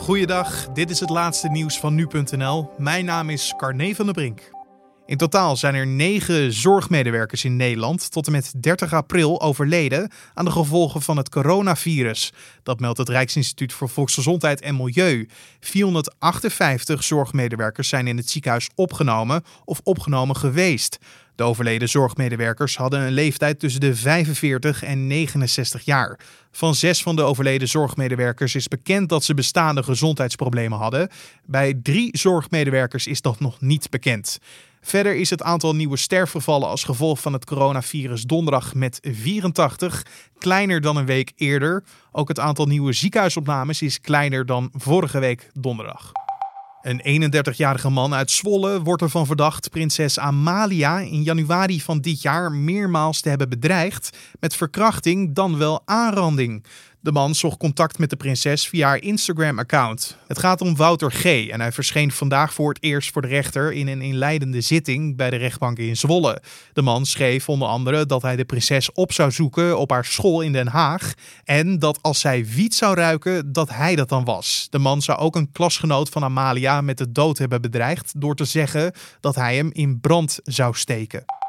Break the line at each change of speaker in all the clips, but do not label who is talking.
Goeiedag, dit is het laatste nieuws van nu.nl. Mijn naam is Carne van der Brink. In totaal zijn er negen zorgmedewerkers in Nederland tot en met 30 april overleden aan de gevolgen van het coronavirus. Dat meldt het Rijksinstituut voor Volksgezondheid en Milieu. 458 zorgmedewerkers zijn in het ziekenhuis opgenomen of opgenomen geweest. De overleden zorgmedewerkers hadden een leeftijd tussen de 45 en 69 jaar. Van zes van de overleden zorgmedewerkers is bekend dat ze bestaande gezondheidsproblemen hadden. Bij drie zorgmedewerkers is dat nog niet bekend. Verder is het aantal nieuwe sterfgevallen als gevolg van het coronavirus donderdag met 84 kleiner dan een week eerder. Ook het aantal nieuwe ziekenhuisopnames is kleiner dan vorige week donderdag. Een 31-jarige man uit Zwolle wordt ervan verdacht prinses Amalia in januari van dit jaar meermaals te hebben bedreigd met verkrachting dan wel aanranding. De man zocht contact met de prinses via haar Instagram-account. Het gaat om Wouter G. en hij verscheen vandaag voor het eerst voor de rechter in een inleidende zitting bij de rechtbank in Zwolle. De man schreef onder andere dat hij de prinses op zou zoeken op haar school in Den Haag en dat als zij wiet zou ruiken, dat hij dat dan was. De man zou ook een klasgenoot van Amalia met de dood hebben bedreigd door te zeggen dat hij hem in brand zou steken.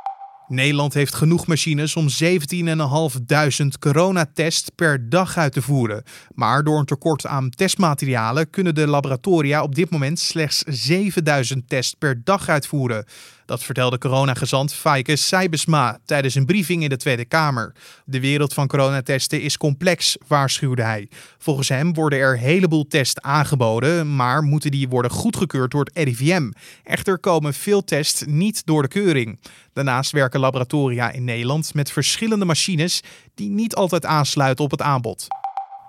Nederland heeft genoeg machines om 17.500 coronatests per dag uit te voeren. Maar door een tekort aan testmaterialen kunnen de laboratoria op dit moment slechts 7000 tests per dag uitvoeren. Dat vertelde coronagezant Faike Seibesma tijdens een briefing in de Tweede Kamer. De wereld van coronatesten is complex, waarschuwde hij. Volgens hem worden er een heleboel tests aangeboden, maar moeten die worden goedgekeurd door het RIVM. Echter komen veel tests niet door de keuring. Daarnaast werken laboratoria in Nederland met verschillende machines die niet altijd aansluiten op het aanbod.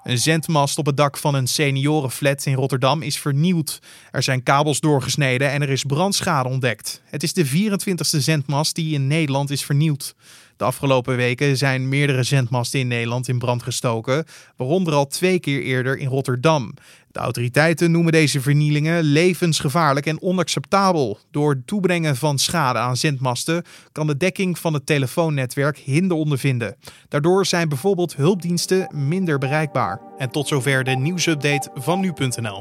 Een zendmast op het dak van een seniorenflat in Rotterdam is vernieuwd. Er zijn kabels doorgesneden en er is brandschade ontdekt. Het is de 24e zendmast die in Nederland is vernieuwd. De afgelopen weken zijn meerdere zendmasten in Nederland in brand gestoken, waaronder al twee keer eerder in Rotterdam. De autoriteiten noemen deze vernielingen levensgevaarlijk en onacceptabel. Door het toebrengen van schade aan zendmasten kan de dekking van het telefoonnetwerk hinder ondervinden. Daardoor zijn bijvoorbeeld hulpdiensten minder bereikbaar. En tot zover de nieuwsupdate van nu.nl.